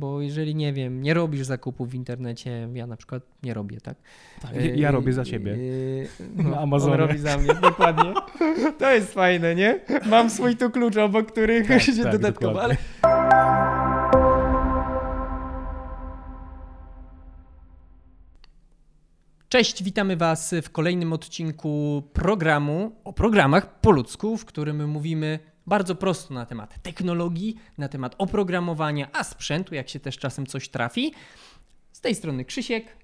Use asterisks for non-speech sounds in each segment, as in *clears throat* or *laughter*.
bo jeżeli nie wiem, nie robisz zakupów w internecie, ja na przykład nie robię, tak? tak ja, ja robię za ciebie. Yy, *laughs* Na Amazonie. On robi za mnie, dokładnie. To jest fajne, nie? Mam swój tu klucz, obok których Tak, się tak, dodatkowo, ale. Cześć, witamy Was w kolejnym odcinku programu o programach po ludzku, w którym mówimy bardzo prosto na temat technologii, na temat oprogramowania, a sprzętu, jak się też czasem coś trafi. Z tej strony Krzysiek.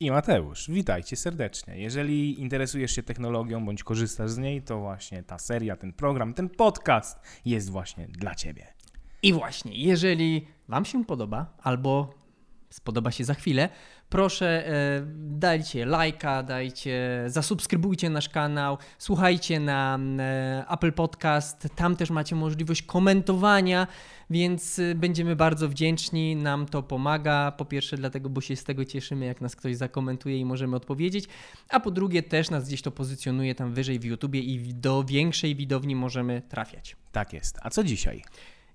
I Mateusz, witajcie serdecznie. Jeżeli interesujesz się technologią bądź korzystasz z niej, to właśnie ta seria, ten program, ten podcast jest właśnie dla Ciebie. I właśnie, jeżeli Wam się podoba, albo spodoba się za chwilę, proszę e, dajcie lajka, dajcie, zasubskrybujcie nasz kanał, słuchajcie na e, Apple Podcast, tam też macie możliwość komentowania, więc e, będziemy bardzo wdzięczni, nam to pomaga, po pierwsze dlatego, bo się z tego cieszymy, jak nas ktoś zakomentuje i możemy odpowiedzieć, a po drugie też nas gdzieś to pozycjonuje tam wyżej w YouTubie i do większej widowni możemy trafiać. Tak jest. A co dzisiaj?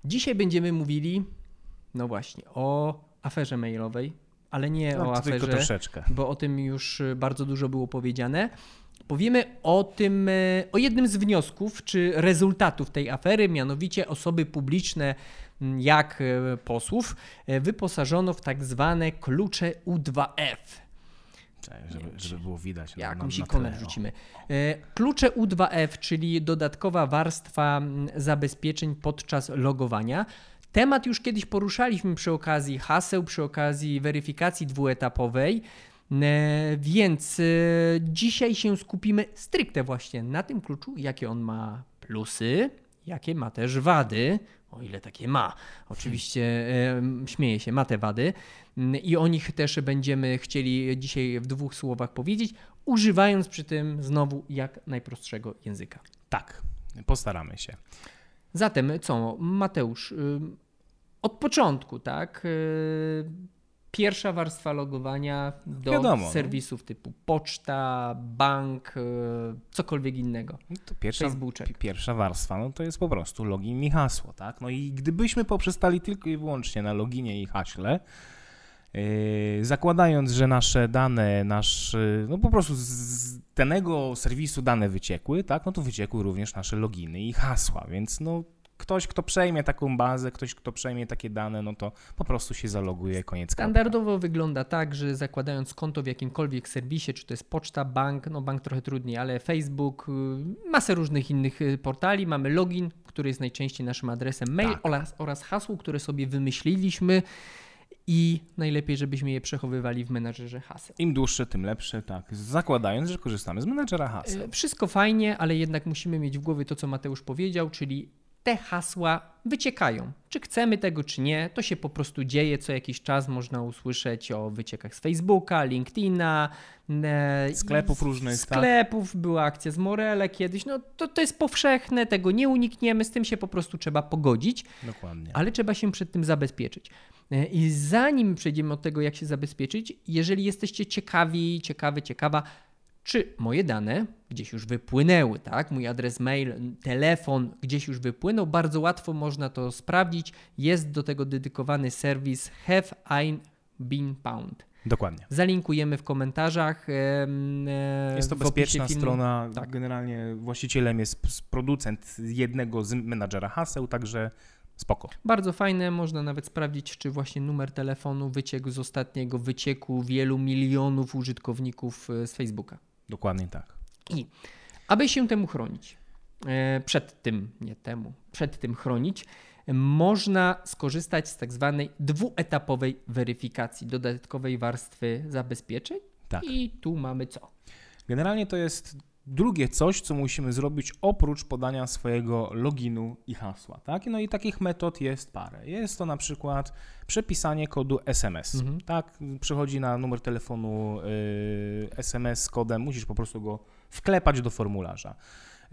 Dzisiaj będziemy mówili, no właśnie, o aferze mailowej, ale nie No, o to tylko aferze, troszeczkę. bo o tym już y, bardzo dużo było powiedziane. Powiemy o tym, y, o jednym z wniosków czy rezultatów tej afery, mianowicie osoby publiczne, m, jak y, posłów, wyposażono w tak zwane klucze U2F. Czekaj, Żeby, żeby było widać. Jakąś na, na ikonę tle, o. wrzucimy. Klucze U2F, czyli dodatkowa warstwa mm, zabezpieczeń podczas logowania. Temat już kiedyś poruszaliśmy przy okazji haseł, przy okazji weryfikacji dwuetapowej. E, Więc e, dzisiaj się skupimy stricte właśnie na tym kluczu, jakie on ma plusy, jakie ma też wady, o ile takie ma. Oczywiście e, śmieję się, ma te wady i o nich też będziemy chcieli dzisiaj w dwóch słowach powiedzieć, używając przy tym znowu jak najprostszego języka. Tak, postaramy się. Zatem co, Mateusz, ym, od początku, tak? y, Pierwsza warstwa logowania do Wiadomo, no. serwisów typu poczta, bank, y, cokolwiek innego. No To pierwsza, pierwsza warstwa, no to jest po prostu login i hasło, tak? No i gdybyśmy poprzestali tylko i wyłącznie na loginie i haśle, yy, zakładając, że nasze dane, nasz, no po prostu z- z danego serwisu dane wyciekły, tak? No to wyciekły również nasze loginy i hasła, więc no ktoś, kto przejmie taką bazę, ktoś, kto przejmie takie dane, no to po prostu się zaloguje, koniec. Standardowo wygląda tak, że zakładając konto w jakimkolwiek serwisie, czy to jest poczta, bank, no bank trochę trudniej, ale Facebook, y, masę różnych innych y, portali, mamy login, który jest najczęściej naszym adresem mail Tak. oraz, oraz hasło, które sobie wymyśliliśmy i najlepiej, żebyśmy je przechowywali w menadżerze haseł. Im dłuższe, tym lepsze, tak? Zakładając, że korzystamy z menedżera haseł. E, Wszystko fajnie, ale jednak musimy mieć w głowie to, co Mateusz powiedział, czyli te hasła wyciekają. Czy chcemy tego, czy nie, to się po prostu dzieje. Co jakiś czas można usłyszeć o wyciekach z Facebooka, LinkedIna, Sklepów różnych, tak? Sklepów, była akcja z Morele kiedyś. No to, to jest powszechne, tego nie unikniemy, z tym się po prostu trzeba pogodzić Dokładnie. ale trzeba się przed tym zabezpieczyć. E, I zanim przejdziemy od tego, jak się zabezpieczyć, jeżeli jesteście ciekawi, ciekawy, ciekawa, czy moje dane gdzieś już wypłynęły, tak? Mój adres mail, telefon gdzieś już wypłynął, bardzo łatwo można to sprawdzić. Jest do tego dedykowany serwis Have I Been Found. Dokładnie. Zalinkujemy w komentarzach. e, Jest to bezpieczna strona. Tak. Generalnie właścicielem jest producent jednego z menadżera haseł, także spoko. Bardzo fajne, można nawet sprawdzić, czy właśnie numer telefonu wyciekł z ostatniego wycieku wielu milionów użytkowników e, z Facebooka. Dokładnie tak. I aby się temu chronić, e, przed tym, nie temu, przed tym chronić, można skorzystać z tak zwanej dwuetapowej weryfikacji, dodatkowej warstwy zabezpieczeń. Tak. I tu mamy co? Generalnie to jest drugie coś, co musimy zrobić oprócz podania swojego loginu i hasła. Tak? No i takich metod jest parę. Jest to na przykład przepisanie kodu SMS. Mhm. Tak, przychodzi na numer telefonu y, SMS z kodem, musisz po prostu go wklepać do formularza.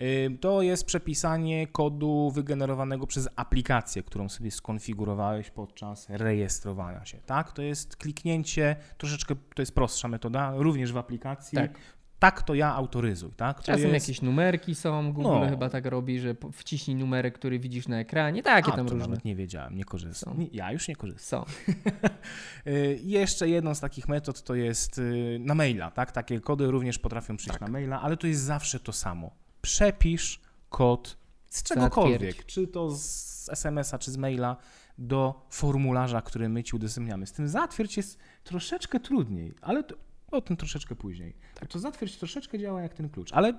Y, To jest przepisanie kodu wygenerowanego przez aplikację, którą sobie skonfigurowałeś podczas rejestrowania się. Tak, to jest kliknięcie, troszeczkę to jest prostsza metoda, również w aplikacji. Tak. Tak to ja autoryzuj, tak? Czasem jest... jakieś numerki są, Google No. chyba tak robi, że wciśnij numerek, który widzisz na ekranie, takie A, tam to różne nawet nie wiedziałem, nie korzystam. Są. Ja już nie korzystam. są. *laughs* Y, Jeszcze jedną z takich metod to jest y, na maila, tak? Takie kody również potrafią przyjść Tak. na maila, ale to jest zawsze to samo. Przepisz kod z czegokolwiek, czy to z SMS-a, czy z maila do formularza, który my ci udostępniamy. Z tym zatwierdź jest troszeczkę trudniej, ale to, o tym troszeczkę później. Tak. To zatwierdź troszeczkę działa jak ten klucz, ale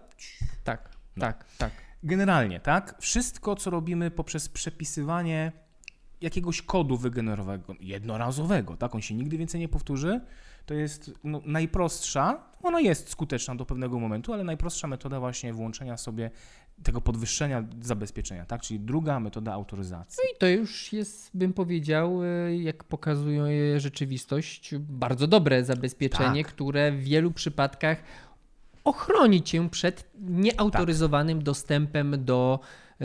Tak, No. tak, tak. Generalnie, tak? Wszystko, co robimy poprzez przepisywanie jakiegoś kodu wygenerowanego, jednorazowego, tak? On się nigdy więcej nie powtórzy. To jest no, najprostsza, ona jest skuteczna do pewnego momentu, ale najprostsza metoda właśnie włączenia sobie tego podwyższenia zabezpieczenia, tak? Czyli druga metoda autoryzacji. I to już jest, bym powiedział, e, jak pokazuje rzeczywistość, bardzo dobre zabezpieczenie, Tak. które w wielu przypadkach ochroni cię przed nieautoryzowanym dostępem do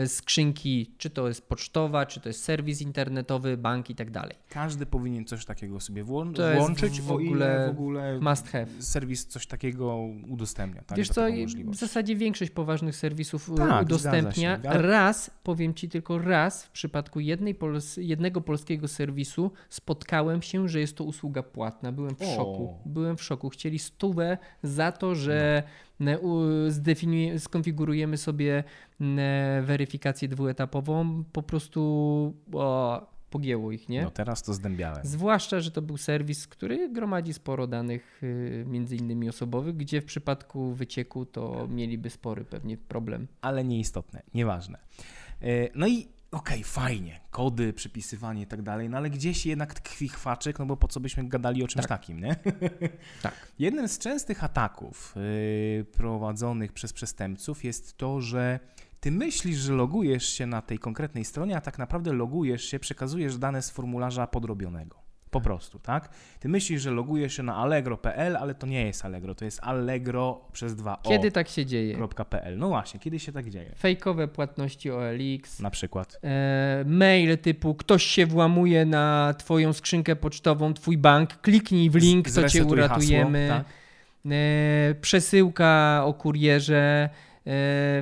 skrzynki, czy to jest pocztowa, czy to jest serwis internetowy, bank i tak dalej. Każdy powinien coś takiego sobie włą- To włączyć, w ogóle w ogóle Must have. serwis coś takiego udostępnia. Tak? Wiesz co, w zasadzie większość poważnych serwisów e, Tak, udostępnia. się, ale- Raz, powiem Ci tylko raz, w przypadku jednej pols- jednego polskiego serwisu spotkałem się, że jest to usługa płatna. Byłem w O. szoku. Byłem w szoku. Chcieli stówę za to, że zdefiniuje- skonfigurujemy sobie weryfikację dwuetapową. Po prostu o, pogięło ich, nie? No teraz to zdębiałem. Zwłaszcza, że to był serwis, który gromadzi sporo danych, y, między innymi osobowych, gdzie w przypadku wycieku to mieliby spory pewnie problem. ale nieistotne, nieważne. E, No i okej, fajnie, kody, przypisywanie i tak dalej, no ale gdzieś jednak tkwi chwaczek, no bo po co byśmy gadali o czymś Tak. takim, nie? *laughs* Tak. Jednym z częstych ataków y, prowadzonych przez przestępców jest to, że ty myślisz, że logujesz się na tej konkretnej stronie, a tak naprawdę logujesz się, przekazujesz dane z formularza podrobionego. Po prostu, tak? Ty myślisz, że logujesz się na allegro.pl, ale to nie jest Allegro, to jest allegro przez dwa o. Kiedy tak się dzieje? .pl. No właśnie, kiedy się tak dzieje? Fejkowe płatności OLX, Na przykład. e, mail typu ktoś się włamuje na twoją skrzynkę pocztową, twój bank, kliknij w link, to cię uratujemy. Hasło, tak? E, przesyłka o kurierze,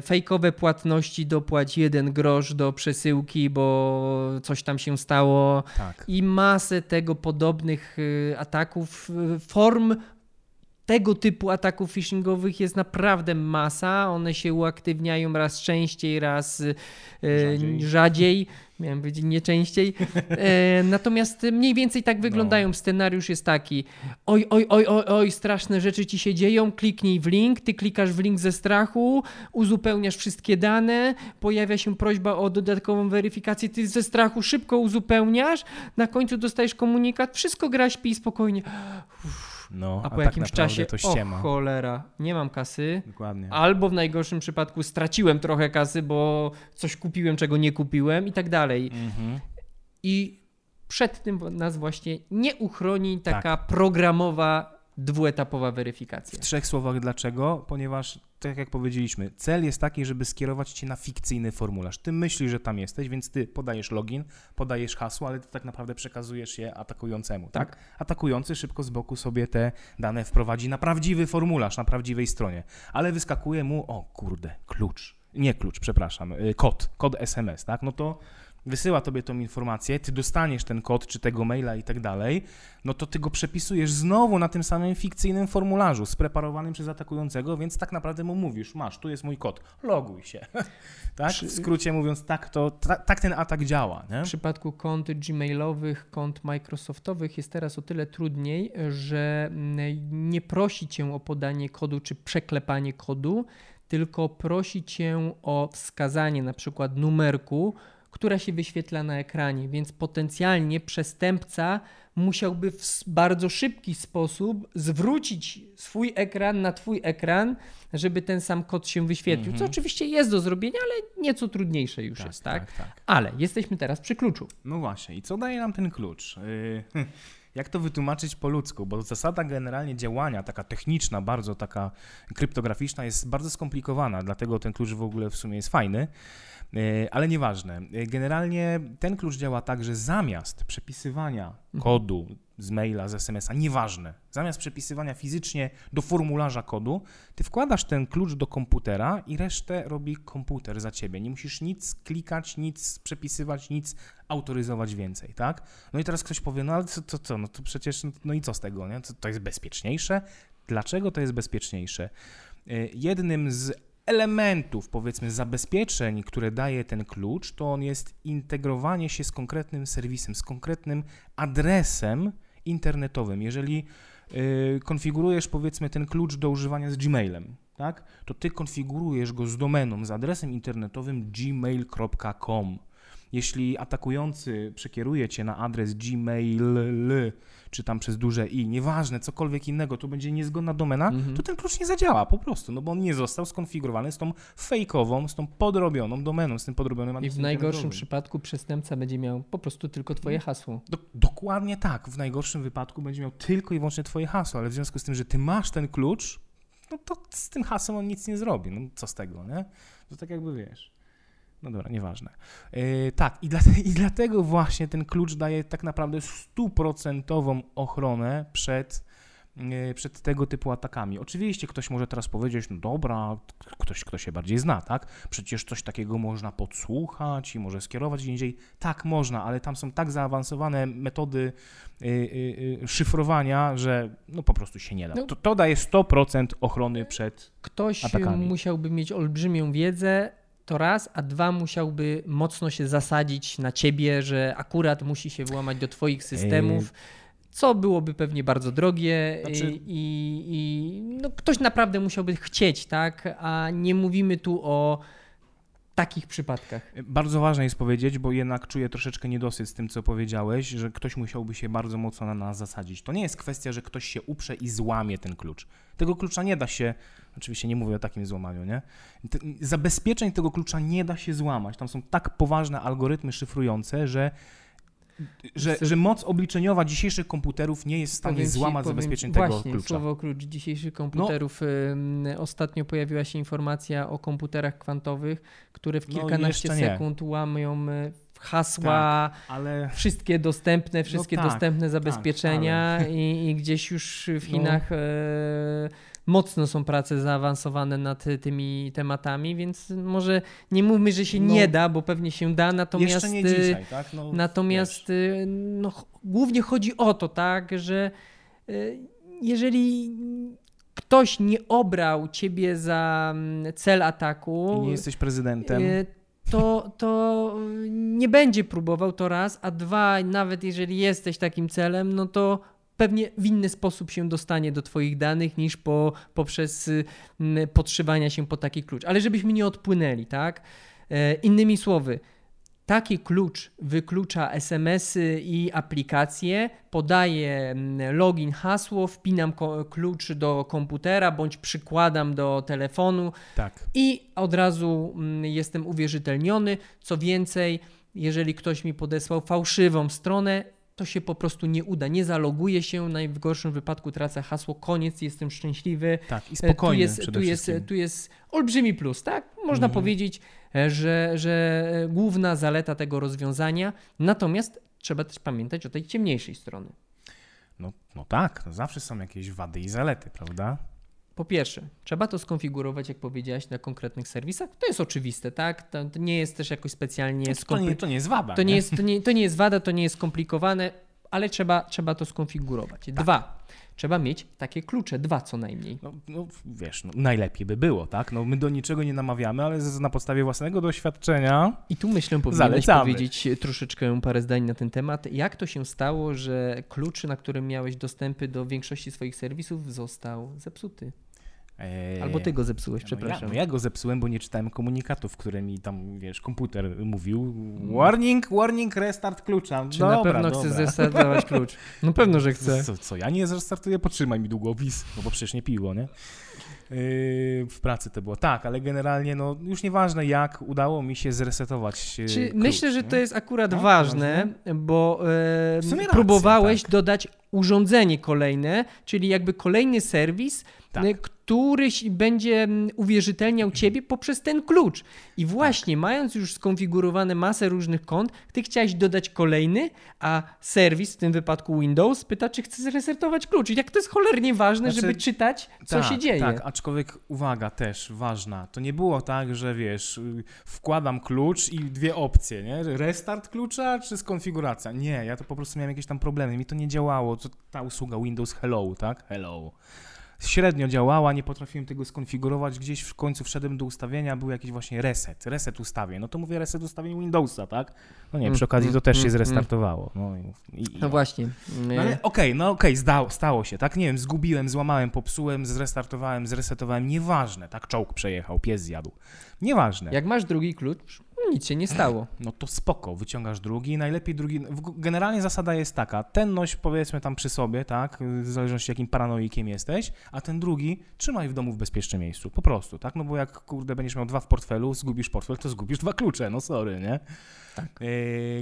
fejkowe płatności, dopłać jeden grosz do przesyłki, bo coś tam się stało. tak. i masę tego podobnych y, ataków, y, form tego typu ataków phishingowych jest naprawdę masa. One się uaktywniają raz częściej, raz y, Rzadziej. rzadziej. Miałem powiedzieć nie częściej. E, *laughs* natomiast mniej więcej tak wyglądają. Scenariusz jest taki: oj, oj, oj, oj, oj, straszne rzeczy ci się dzieją. Kliknij w link, ty klikasz w link ze strachu, uzupełniasz wszystkie dane, pojawia się prośba o dodatkową weryfikację, ty ze strachu szybko uzupełniasz, na końcu dostajesz komunikat, wszystko gra, śpi spokojnie. No, A po tak jakimś naprawdę czasie, to ściema. o cholera, nie mam kasy. Dokładnie. Albo w najgorszym przypadku straciłem trochę kasy, bo coś kupiłem, czego nie kupiłem i tak dalej. Mhm. I przed tym nas właśnie nie uchroni Tak. taka programowa, dwuetapowa weryfikacja. W trzech słowach dlaczego? Ponieważ, tak jak powiedzieliśmy, cel jest taki, żeby skierować cię na fikcyjny formularz. Ty myślisz, że tam jesteś, więc ty podajesz login, podajesz hasło, ale ty tak naprawdę przekazujesz je atakującemu. Tak? Tak. Atakujący szybko z boku sobie te dane wprowadzi na prawdziwy formularz, na prawdziwej stronie, ale wyskakuje mu, o kurde, klucz. Nie klucz, przepraszam, y, kod, kod SMS, tak? No to wysyła tobie tą informację, ty dostaniesz ten kod, czy tego maila i tak dalej, no to ty go przepisujesz znowu na tym samym fikcyjnym formularzu, spreparowanym przez atakującego, więc tak naprawdę mu mówisz, masz, tu jest mój kod, loguj się. *laughs* tak? W skrócie mówiąc, tak, to, ta, tak ten atak działa, nie? W przypadku kont gmailowych, kont Microsoftowych jest teraz o tyle trudniej, że mm, nie prosi cię o podanie kodu czy przeklepanie kodu, tylko prosi cię o wskazanie na przykład numerku, która się wyświetla na ekranie, więc potencjalnie przestępca musiałby w bardzo szybki sposób zwrócić swój ekran na twój ekran, żeby ten sam kod się wyświetlił, co Mhm. oczywiście jest do zrobienia, ale nieco trudniejsze już jest, tak? tak. Ale jesteśmy teraz przy kluczu. No właśnie, i co daje nam ten klucz? Yy, Jak to wytłumaczyć po ludzku? Bo zasada generalnie działania, taka techniczna, bardzo taka kryptograficzna, jest bardzo skomplikowana, dlatego ten klucz w ogóle w sumie jest fajny, yy, ale nieważne. Yy, Generalnie ten klucz działa tak, że zamiast przepisywania Mhm. kodu z maila, z SMS-a, nieważne. Zamiast przepisywania fizycznie do formularza kodu, ty wkładasz ten klucz do komputera i resztę robi komputer za ciebie. Nie musisz nic klikać, nic przepisywać, nic autoryzować więcej, tak? No i teraz ktoś powie, no ale co, co, co no to przecież, no i co z tego, nie? To, to jest bezpieczniejsze? Dlaczego to jest bezpieczniejsze? Y, jednym z elementów, powiedzmy, zabezpieczeń, które daje ten klucz, to on jest integrowanie się z konkretnym serwisem, z konkretnym adresem internetowym. Jeżeli y, konfigurujesz, powiedzmy, ten klucz do używania z Gmailem, tak, to ty konfigurujesz go z domeną, z adresem internetowym gmail.com. Jeśli atakujący przekieruje cię na adres gmail, czy tam przez duże i, nieważne, cokolwiek innego, to będzie niezgodna domena, -hmm. to ten klucz nie zadziała po prostu, no bo on nie został skonfigurowany z tą fejkową, z tą podrobioną domeną, z tym podrobionym I w najgorszym przypadku przestępca będzie miał po prostu tylko twoje hasło. Do, dokładnie tak. W najgorszym wypadku będzie miał tylko i wyłącznie twoje hasło, ale w związku z tym, że ty masz ten klucz, no to z tym hasłem on nic nie zrobi. No co z tego, nie? To tak jakby wiesz. No dobra, nieważne. Yy, tak, i, dla, *laughs* i dlatego właśnie ten klucz daje tak naprawdę stuprocentową ochronę przed, yy, przed tego typu atakami. Oczywiście ktoś może teraz powiedzieć, no dobra, ktoś, kto się bardziej zna, tak? Przecież coś takiego można podsłuchać i może skierować gdzie indziej. Tak, można, ale tam są tak zaawansowane metody yy, szyfrowania, że no po prostu się nie da. No. To, to daje 100% ochrony przed Ktoś atakami. musiałby mieć olbrzymią wiedzę, to raz, a dwa musiałby mocno się zasadzić na ciebie, że akurat musi się włamać do twoich systemów. Co byłoby pewnie bardzo drogie znaczy... i, i no, ktoś naprawdę musiałby chcieć, tak? A nie mówimy tu o takich przypadkach. Bardzo ważne jest powiedzieć, bo jednak czuję troszeczkę niedosyt z tym, co powiedziałeś, że ktoś musiałby się bardzo mocno na nas zasadzić. To nie jest kwestia, że ktoś się uprze i złamie ten klucz. Tego klucza nie da się, oczywiście nie mówię o takim złamaniu, nie? Zabezpieczeń tego klucza nie da się złamać. Tam są tak poważne algorytmy szyfrujące, że że, że moc obliczeniowa dzisiejszych komputerów nie jest w stanie powiem złamać ci, zabezpieczeń powiem, tego właśnie, klucza. Słowo klucz dzisiejszych komputerów. No. Ostatnio pojawiła się informacja o komputerach kwantowych, które w no, kilkanaście no, sekund łamią hasła, tak, ale... wszystkie dostępne, wszystkie no tak, dostępne tak, zabezpieczenia tak, ale... i, i, gdzieś już w no. Chinach no. Mocno są prace zaawansowane nad tymi tematami, więc może nie mówmy, że się no, nie da, bo pewnie się da, natomiast jeszcze nie dzisiaj, tak? no, natomiast e, no, głównie chodzi o to, tak, że e, jeżeli ktoś nie obrał ciebie za mm, cel ataku. I nie jesteś prezydentem to, to nie będzie próbował to raz, a dwa, nawet jeżeli jesteś takim celem, no to pewnie w inny sposób się dostanie do Twoich danych niż po, poprzez podszywania się po taki klucz. Ale żebyśmy nie odpłynęli, tak? E, innymi słowy, Taki klucz wyklucza SMS-y i aplikacje, podaję login, hasło, wpinam klucz do komputera bądź przykładam do telefonu tak. i od razu jestem uwierzytelniony. Co więcej, jeżeli ktoś mi podesłał fałszywą stronę, to się po prostu nie uda. Nie zaloguje się, w gorszym wypadku tracę hasło, koniec, jestem szczęśliwy. Tak, i spokojny tu jest, tu jest, tu jest olbrzymi plus, tak? Można mhm. powiedzieć, E, że, że główna zaleta tego rozwiązania. Natomiast trzeba też pamiętać o tej ciemniejszej strony. No, no tak, no zawsze są jakieś wady i zalety, prawda? Po pierwsze, trzeba to skonfigurować, jak powiedziałaś, na konkretnych serwisach. To jest oczywiste, tak? To, nie jest też jakoś specjalnie... No to, nie, to nie jest wada. To nie, nie jest, to, nie, to nie jest wada, to nie jest skomplikowane, ale trzeba, trzeba to skonfigurować. Tak. Dwa, trzeba mieć takie klucze, dwa co najmniej. No, no wiesz, no, najlepiej by było, tak? No, my do niczego nie namawiamy, ale na podstawie własnego doświadczenia. I tu myślę, powinieneś zalecamy. powiedzieć troszeczkę parę zdań na ten temat. Jak to się stało, że klucz, na którym miałeś dostępy do większości swoich serwisów, został zepsuty? Eee, Albo ty go zepsułeś, no przepraszam. Ja, no ja go zepsułem, bo nie czytałem komunikatów, które mi tam, wiesz, komputer mówił. Warning, warning, restart klucza. Czy dobra, na pewno dobra. chcesz zrestartować klucz? No pewno, że chcę. Co, co, ja nie zrestartuję, potrzymaj mi długopis, no bo przecież nie piło, nie? Yy, w pracy to było. Tak, ale generalnie no, już nieważne jak udało mi się zresetować. Yy, Czy klucz, myślę, że to jest akurat no, ważne, ważne, bo yy, próbowałeś tak. dodać urządzenie kolejne, czyli jakby kolejny serwis, tak któryś będzie mm, uwierzytelniał ciebie poprzez ten klucz. I właśnie, tak. mając już skonfigurowane masę różnych kont, ty chciałeś dodać kolejny, a serwis, w tym wypadku Windows, pyta, czy chce zresetować klucz. I jak to jest cholernie ważne, znaczy, żeby czytać, co tak, się dzieje. Tak, aczkolwiek uwaga też ważna. To nie było tak, że wiesz, wkładam klucz i dwie opcje, nie? Restart klucza czy skonfiguracja. Nie, ja to po prostu miałem jakieś tam problemy. Mi to nie działało. To ta usługa Windows Hello, tak? Hello średnio działała, nie potrafiłem tego skonfigurować, gdzieś w końcu wszedłem do ustawienia, był jakiś właśnie reset, reset ustawień, no to mówię reset ustawień Windowsa, tak? No nie, przy mm, okazji to mm, też się mm, zrestartowało. No, i, i, no właśnie. No ale okej, okay, no okej, okay, stało się, tak? Nie wiem, zgubiłem, złamałem, popsułem, zrestartowałem, zresetowałem, nieważne, tak? Czołg przejechał, pies zjadł. Nieważne. Jak masz drugi klucz, nic się nie stało. *clears throat* No to spoko, wyciągasz drugi, najlepiej drugi. Generalnie zasada jest taka: ten noś powiedzmy tam przy sobie, tak, w zależności jakim paranoikiem jesteś, a ten drugi trzymaj w domu w bezpiecznym miejscu, po prostu, tak? No bo jak kurde będziesz miał dwa w portfelu, zgubisz portfel, to zgubisz dwa klucze, no sorry, nie? Tak. E,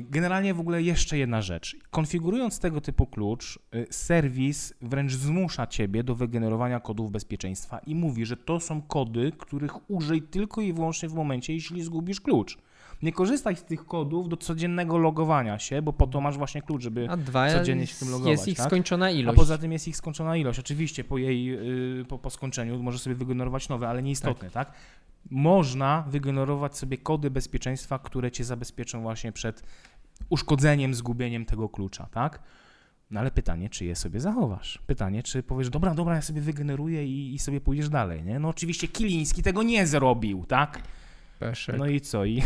generalnie w ogóle jeszcze jedna rzecz. Konfigurując tego typu klucz, e, serwis wręcz zmusza ciebie do wygenerowania kodów bezpieczeństwa i mówi, że to są kody, których użyj tylko i wyłącznie w momencie, jeśli zgubisz klucz. Nie korzystaj z tych kodów do codziennego logowania się, bo po to masz właśnie klucz, żeby codziennie się tym logować. Jest ich tak? skończona ilość. A poza tym jest ich skończona ilość. Oczywiście po jej, yy, po, po skończeniu możesz sobie wygenerować nowe, ale nieistotne, tak? tak? Można wygenerować sobie kody bezpieczeństwa, które cię zabezpieczą właśnie przed uszkodzeniem, zgubieniem tego klucza, tak? No ale pytanie, czy je sobie zachowasz? Pytanie, czy powiesz, dobra, dobra, ja sobie wygeneruję i, i sobie pójdziesz dalej, nie? No oczywiście Kiliński tego nie zrobił, tak? Peszek. No i co? I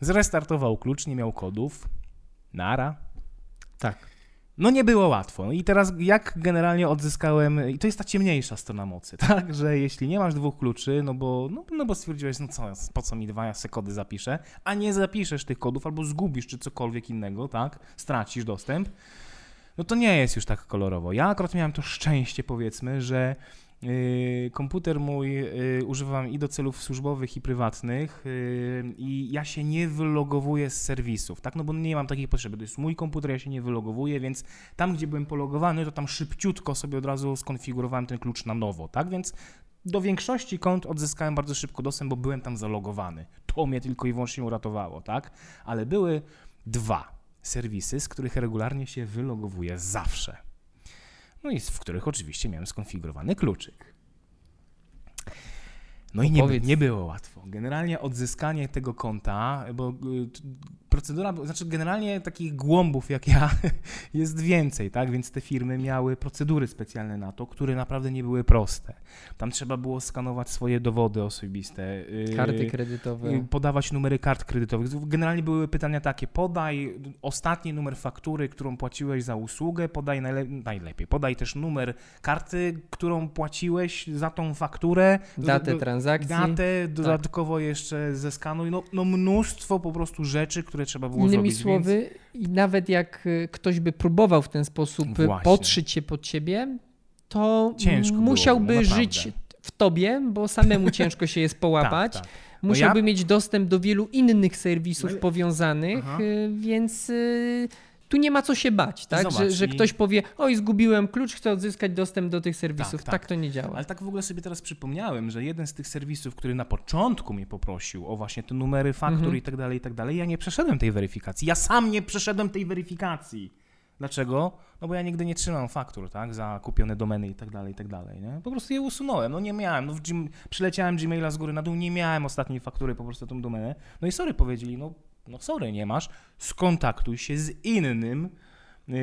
Zrestartował klucz, nie miał kodów. Nara. Tak. No nie było łatwo. I teraz jak generalnie odzyskałem, i to jest ta ciemniejsza strona mocy, *laughs* tak, że jeśli nie masz dwóch kluczy, no bo, no, no bo stwierdziłeś, no co, po co mi dwa, ja se kody zapiszę, a nie zapiszesz tych kodów albo zgubisz czy cokolwiek innego, tak, stracisz dostęp, no to nie jest już tak kolorowo. Ja akurat miałem to szczęście, powiedzmy, że komputer mój yy, używam i do celów służbowych i prywatnych yy, i ja się nie wylogowuję z serwisów, tak, no bo nie mam takiej potrzeby, to jest mój komputer, ja się nie wylogowuję, więc tam, gdzie byłem pologowany, to tam szybciutko sobie od razu skonfigurowałem ten klucz na nowo, tak, więc do większości kont odzyskałem bardzo szybko dostęp, bo byłem tam zalogowany. To mnie tylko i wyłącznie uratowało, tak, ale były dwa serwisy, z których regularnie się wylogowuję zawsze no i w których oczywiście miałem skonfigurowany kluczyk. No i nie, nie było łatwo. Generalnie odzyskanie tego konta, bo y, procedura, znaczy generalnie takich głąbów jak ja *laughs* jest więcej, tak? Więc te firmy miały procedury specjalne na to, które naprawdę nie były proste. Tam trzeba było skanować swoje dowody osobiste. Y, Karty kredytowe. Y, podawać numery kart kredytowych. Generalnie były pytania takie, podaj ostatni numer faktury, którą płaciłeś za usługę, podaj najle najlepiej, podaj też numer karty, którą płaciłeś za tą fakturę. Datę transakcji. Datę, tak. dodatkowo jeszcze zeskanuj. No, no mnóstwo po prostu rzeczy, które trzeba było Innymi zrobić. Innymi słowy, więc... i nawet jak y, ktoś by próbował w ten sposób y, Właśnie. podszyć się pod ciebie, to ciężko musiałby było, żyć w tobie, bo samemu *laughs* ciężko się jest połapać. tak, tak. Musiałby ja... mieć dostęp do wielu innych serwisów no powiązanych, Aha. Y, więc tu nie ma co się bać, tak? Zobacz, że, że ktoś powie, oj, zgubiłem klucz, chcę odzyskać dostęp do tych serwisów. Tak, tak. tak, to nie działa. Ale tak w ogóle sobie teraz przypomniałem, że jeden z tych serwisów, który na początku mnie poprosił o właśnie te numery faktur mhm. i tak dalej, i tak dalej, ja nie przeszedłem tej weryfikacji. Ja sam nie przeszedłem tej weryfikacji. Dlaczego? No bo ja nigdy nie trzymam faktur, tak, za kupione domeny i tak dalej, i tak dalej, nie? Po prostu je usunąłem, no nie miałem, no Gym, przyleciałem Gmaila z góry na dół, nie miałem ostatniej faktury po prostu tą domenę, no i sorry powiedzieli, no no sorry, nie masz, skontaktuj się z innym, yy,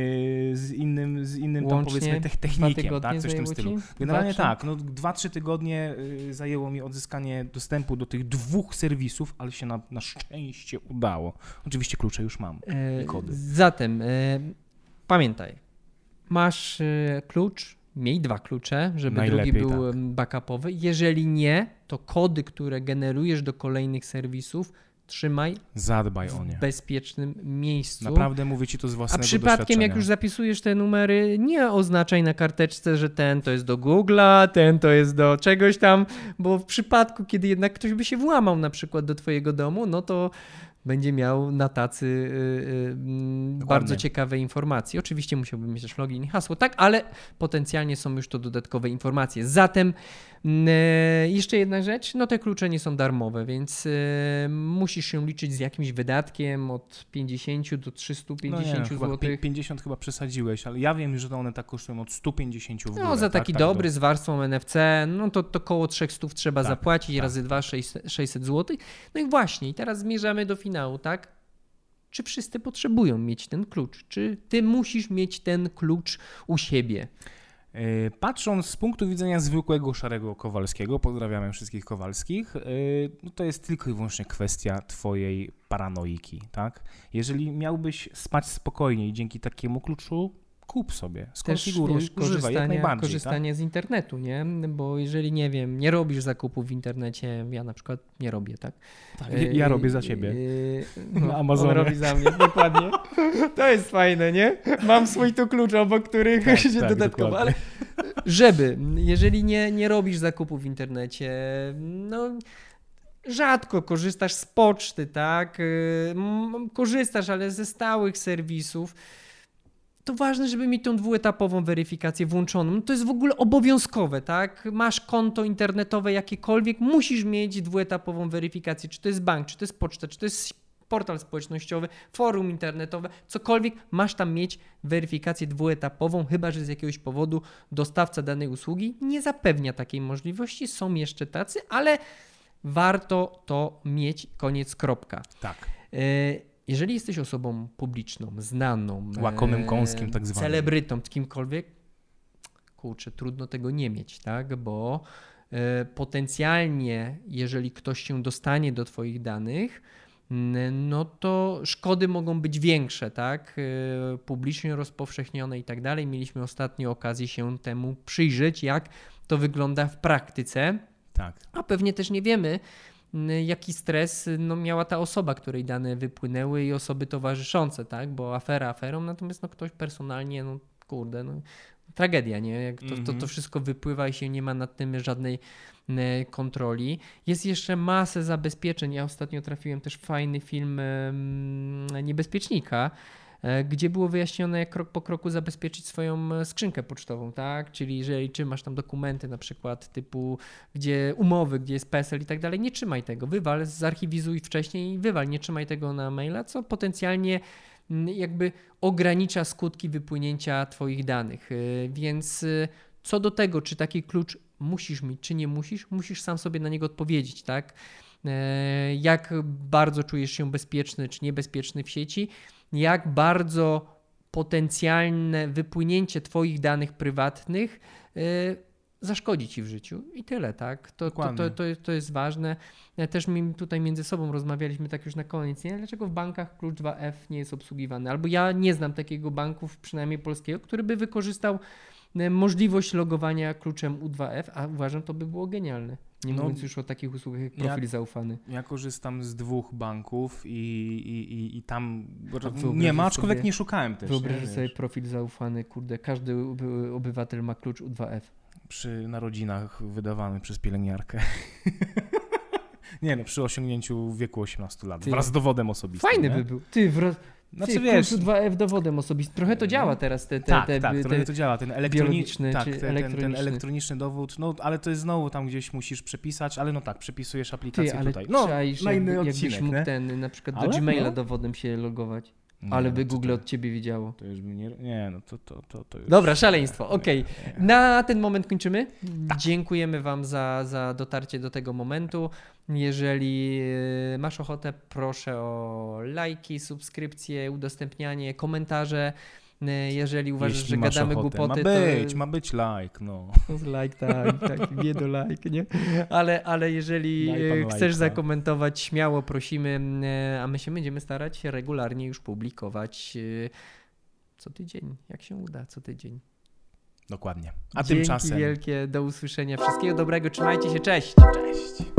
z innym, z innym tam powiedzmy technikiem, tak, coś w tym stylu. Generalnie dwa, tak, no 2-3 tygodnie yy, zajęło mi odzyskanie dostępu do tych dwóch serwisów, ale się na, na szczęście udało. Oczywiście klucze już mam i kody. Zatem e, pamiętaj, masz klucz, miej dwa klucze, żeby Najlepiej, drugi był tak. backupowy. Jeżeli nie, to kody, które generujesz do kolejnych serwisów, trzymaj Zadbaj o nie. w bezpiecznym miejscu. Naprawdę mówię ci to z własnego A przypadkiem jak już zapisujesz te numery, nie oznaczaj na karteczce, że ten to jest do Google'a, ten to jest do czegoś tam, bo w przypadku, kiedy jednak ktoś by się włamał na przykład do twojego domu, no to będzie miał na tacy y, y, bardzo ciekawe informacje. Oczywiście musiałby mieć też login i hasło, tak, ale potencjalnie są już to dodatkowe informacje. Zatem mm, e, jeszcze jedna rzecz, no te klucze nie są darmowe, więc e, musisz się liczyć z jakimś wydatkiem od 50 do 350 no zł. 50 chyba przesadziłeś, ale ja wiem, że one tak kosztują od 150 w górę, No za tak? taki tak, dobry do... z warstwą NFC, no to, to koło 300 trzeba tak, zapłacić, tak. razy 2 600 zł. No i właśnie, i teraz zmierzamy do finału, tak? Czy wszyscy potrzebują mieć ten klucz? Czy ty musisz mieć ten klucz u siebie? E, patrząc z punktu widzenia zwykłego szarego Kowalskiego, pozdrawiamy wszystkich Kowalskich, e, no to jest tylko i wyłącznie kwestia twojej paranoiki, tak? Jeżeli miałbyś spać spokojniej dzięki takiemu kluczu, kup sobie, skonfiguruj, Też, wiesz, używaj jak najbardziej. Korzystanie tak? z internetu, nie? Bo jeżeli, nie wiem, nie robisz zakupów w internecie, ja na przykład nie robię, tak? tak ja robię za ciebie. Yy, no, na Amazonie. On robi za mnie, dokładnie. *laughs* To jest fajne, nie? Mam swój tu klucz, obok których tak, *laughs* się tak, dodatkowo, ale żeby, jeżeli nie, nie robisz zakupów w internecie, no rzadko korzystasz z poczty, tak? Yy, korzystasz, ale ze stałych serwisów to ważne, żeby mieć tą dwuetapową weryfikację włączoną. To jest w ogóle obowiązkowe, tak? Masz konto internetowe jakiekolwiek, musisz mieć dwuetapową weryfikację, czy to jest bank, czy to jest poczta, czy to jest portal społecznościowy, forum internetowe, cokolwiek, masz tam mieć weryfikację dwuetapową, chyba że z jakiegoś powodu dostawca danej usługi nie zapewnia takiej możliwości. Są jeszcze tacy, ale warto to mieć, koniec, kropka. Tak. Y jeżeli jesteś osobą publiczną, znaną, łakomym kąskiem tak zwanym, celebrytą, kimkolwiek, kurczę, trudno tego nie mieć, tak? Bo e, potencjalnie, jeżeli ktoś się dostanie do Twoich danych, no to szkody mogą być większe, tak? E, publicznie rozpowszechnione i tak dalej. Mieliśmy ostatnio okazję się temu przyjrzeć, jak to wygląda w praktyce. Tak. A pewnie też nie wiemy, jaki stres no, miała ta osoba, której dane wypłynęły i osoby towarzyszące, tak? Bo afera aferą, natomiast no, ktoś personalnie, no kurde, no, tragedia, nie? Jak to, to, to mhm. wszystko wypływa i się nie ma nad tym żadnej kontroli. Jest jeszcze masę zabezpieczeń. Ja ostatnio trafiłem też fajny film Niebezpiecznika, gdzie było wyjaśnione, jak krok po kroku zabezpieczyć swoją e, skrzynkę pocztową, tak? Czyli jeżeli czy masz tam dokumenty na przykład typu, gdzie umowy, gdzie jest PESEL i tak dalej, nie trzymaj tego, wywal, zarchiwizuj wcześniej i wywal, nie trzymaj tego na maila, co potencjalnie jakby ogranicza skutki wypłynięcia Twoich danych. E, więc co do tego, czy taki klucz musisz mieć, czy nie musisz, musisz sam sobie na niego odpowiedzieć, tak? Jak bardzo czujesz się bezpieczny czy niebezpieczny w sieci jak bardzo potencjalne wypłynięcie Twoich danych prywatnych yy, zaszkodzi Ci w życiu. I tyle, tak? To, to, to, to, to jest ważne. Też my tutaj między sobą rozmawialiśmy tak już na koniec, nie? Dlaczego w bankach klucz 2F nie jest obsługiwany? Albo ja nie znam takiego banku, przynajmniej polskiego, który by wykorzystał y, możliwość logowania kluczem U2F, a uważam, to by było genialne. Nie no, mówiąc już o takich usługach jak profil ja, zaufany. Ja korzystam z dwóch banków i, i, i, i tam nie ma, aczkolwiek sobie, nie szukałem też. Wyobraź sobie profil zaufany, kurde, każdy obywatel ma klucz U2F. Przy narodzinach wydawany przez pielęgniarkę. *laughs* nie no, przy osiągnięciu wieku 18 lat, Ty, wraz z dowodem osobistym. Fajny nie? by był. Ty, wraz, znaczy, Ty, wiesz, 2F dowodem osobistym. Trochę to działa teraz. Te, te, tak, te, tak, te, trochę to działa. Ten elektroniczny, tak, ten, elektroniczny. ten elektroniczny dowód, no ale to jest znowu tam gdzieś musisz przepisać, ale no tak, przepisujesz aplikację Ty, ale tutaj. No, na inny jakbyś odcinek, mógł ten na przykład do Gmaila no. dowodem się logować. Nie, ale by Google to, od ciebie wiedziało. To już by nie. Nie, no to, to, to, to już... Dobra, szaleństwo. Okej. Okay. Na ten moment kończymy. Tak. Dziękujemy Wam za, za dotarcie do tego momentu. Jeżeli e, masz ochotę, proszę o lajki, subskrypcje, udostępnianie, komentarze. E, jeżeli uważasz, Jeśli że gadamy ochotę. głupoty, ma być, to... ma być like, no. *laughs* Like, tak, tak, nie do like, nie? Ale, ale jeżeli e, chcesz like, zakomentować, śmiało prosimy, a my się będziemy starać regularnie już publikować co tydzień, jak się uda, co tydzień. Dokładnie. A Dzięki tymczasem. wielkie, do usłyszenia. Wszystkiego dobrego, trzymajcie się, cześć. Cześć.